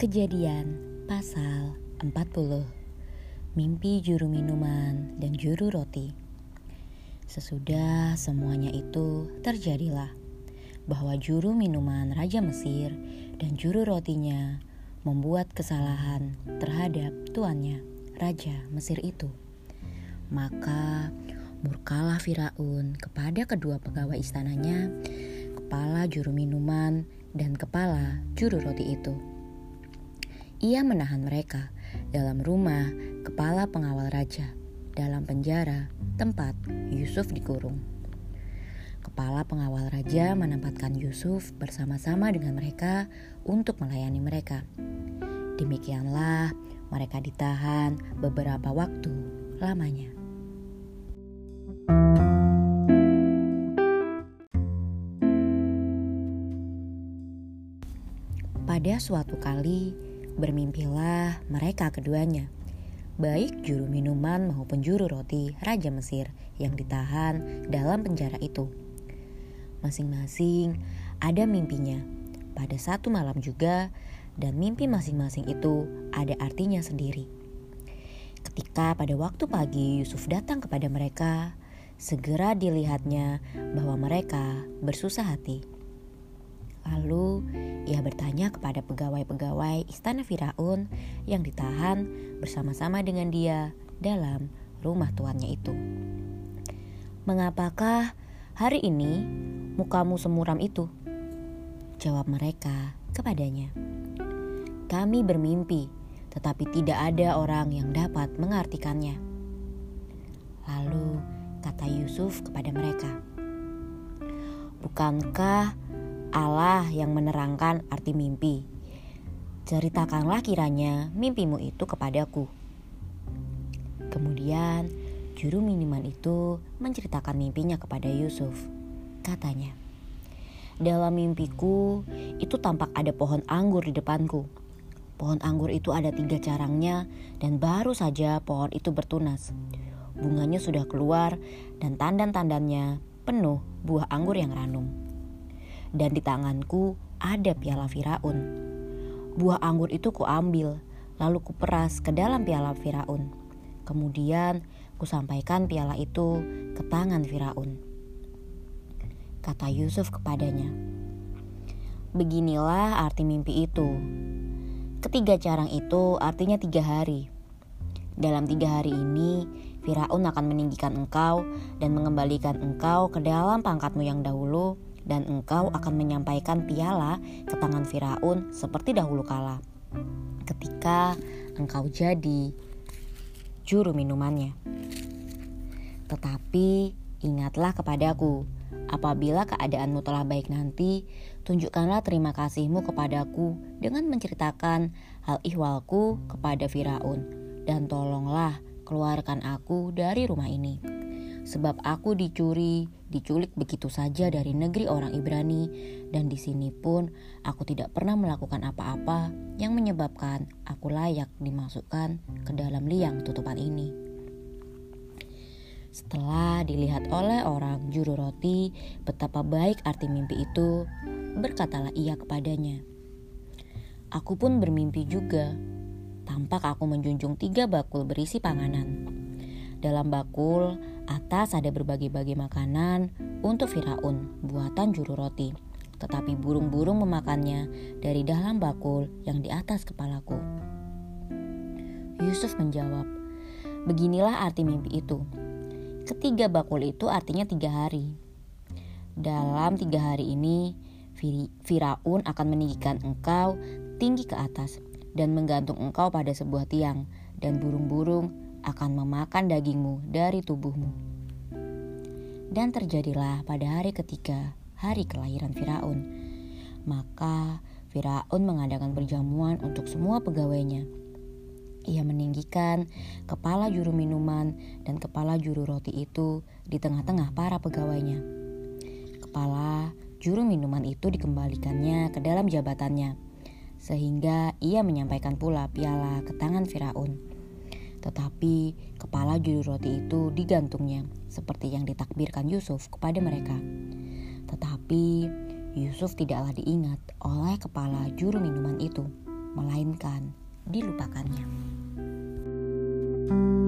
Kejadian pasal 40 Mimpi juru minuman dan juru roti Sesudah semuanya itu terjadilah bahwa juru minuman Raja Mesir dan juru rotinya membuat kesalahan terhadap tuannya, Raja Mesir itu. Maka murkalah Firaun kepada kedua pegawai istananya, kepala juru minuman dan kepala juru roti itu. Ia menahan mereka dalam rumah kepala pengawal raja, dalam penjara tempat Yusuf dikurung. Kepala pengawal raja menempatkan Yusuf bersama-sama dengan mereka untuk melayani mereka. Demikianlah mereka ditahan beberapa waktu lamanya. Pada suatu kali, bermimpilah mereka keduanya, baik juru minuman maupun juru roti Raja Mesir yang ditahan dalam penjara itu. Masing-masing ada mimpinya pada satu malam juga, dan mimpi masing-masing itu ada artinya sendiri. Ketika pada waktu pagi Yusuf datang kepada mereka, segera dilihatnya bahwa mereka bersusah hati. Lalu ia bertanya kepada pegawai-pegawai istana Firaun yang ditahan bersama-sama dengan dia dalam rumah tuannya itu. Mengapakah hari ini mukamu semuram itu? Jawab mereka kepadanya. Kami bermimpi, tetapi tidak ada orang yang dapat mengartikannya. Lalu kata Yusuf kepada mereka, Bukankah Allah yang menerangkan arti mimpi. Ceritakanlah kiranya mimpimu itu kepadaku. Kemudian juru minuman itu menceritakan mimpinya kepada Yusuf. Katanya, dalam mimpiku itu tampak ada pohon anggur di depanku. Pohon anggur itu ada tiga carangnya dan baru saja pohon itu bertunas. Bunganya sudah keluar dan tandan-tandannya penuh buah anggur yang ranum dan di tanganku ada piala Firaun. Buah anggur itu kuambil, lalu kuperas ke dalam piala Firaun. Kemudian kusampaikan piala itu ke tangan Firaun. Kata Yusuf kepadanya, Beginilah arti mimpi itu. Ketiga carang itu artinya tiga hari. Dalam tiga hari ini, Firaun akan meninggikan engkau dan mengembalikan engkau ke dalam pangkatmu yang dahulu dan engkau akan menyampaikan piala ke tangan Firaun seperti dahulu kala. Ketika engkau jadi juru minumannya. Tetapi ingatlah kepadaku, apabila keadaanmu telah baik nanti, tunjukkanlah terima kasihmu kepadaku dengan menceritakan hal ihwalku kepada Firaun, dan tolonglah keluarkan aku dari rumah ini sebab aku dicuri, diculik begitu saja dari negeri orang Ibrani, dan di sini pun aku tidak pernah melakukan apa-apa yang menyebabkan aku layak dimasukkan ke dalam liang tutupan ini. Setelah dilihat oleh orang juru roti betapa baik arti mimpi itu, berkatalah ia kepadanya, Aku pun bermimpi juga. Tampak aku menjunjung tiga bakul berisi panganan. Dalam bakul atas ada berbagai-bagai makanan untuk Firaun, buatan juru roti. Tetapi burung-burung memakannya dari dalam bakul yang di atas kepalaku. Yusuf menjawab, Beginilah arti mimpi itu. Ketiga bakul itu artinya tiga hari. Dalam tiga hari ini, Firaun akan meninggikan engkau tinggi ke atas dan menggantung engkau pada sebuah tiang, dan burung-burung akan memakan dagingmu dari tubuhmu. Dan terjadilah pada hari ketiga, hari kelahiran Firaun. Maka Firaun mengadakan perjamuan untuk semua pegawainya. Ia meninggikan kepala juru minuman dan kepala juru roti itu di tengah-tengah para pegawainya. Kepala juru minuman itu dikembalikannya ke dalam jabatannya, sehingga ia menyampaikan pula piala ke tangan Firaun. Tetapi kepala juru roti itu digantungnya seperti yang ditakbirkan Yusuf kepada mereka. Tetapi Yusuf tidaklah diingat oleh kepala juru minuman itu, melainkan dilupakannya. thank you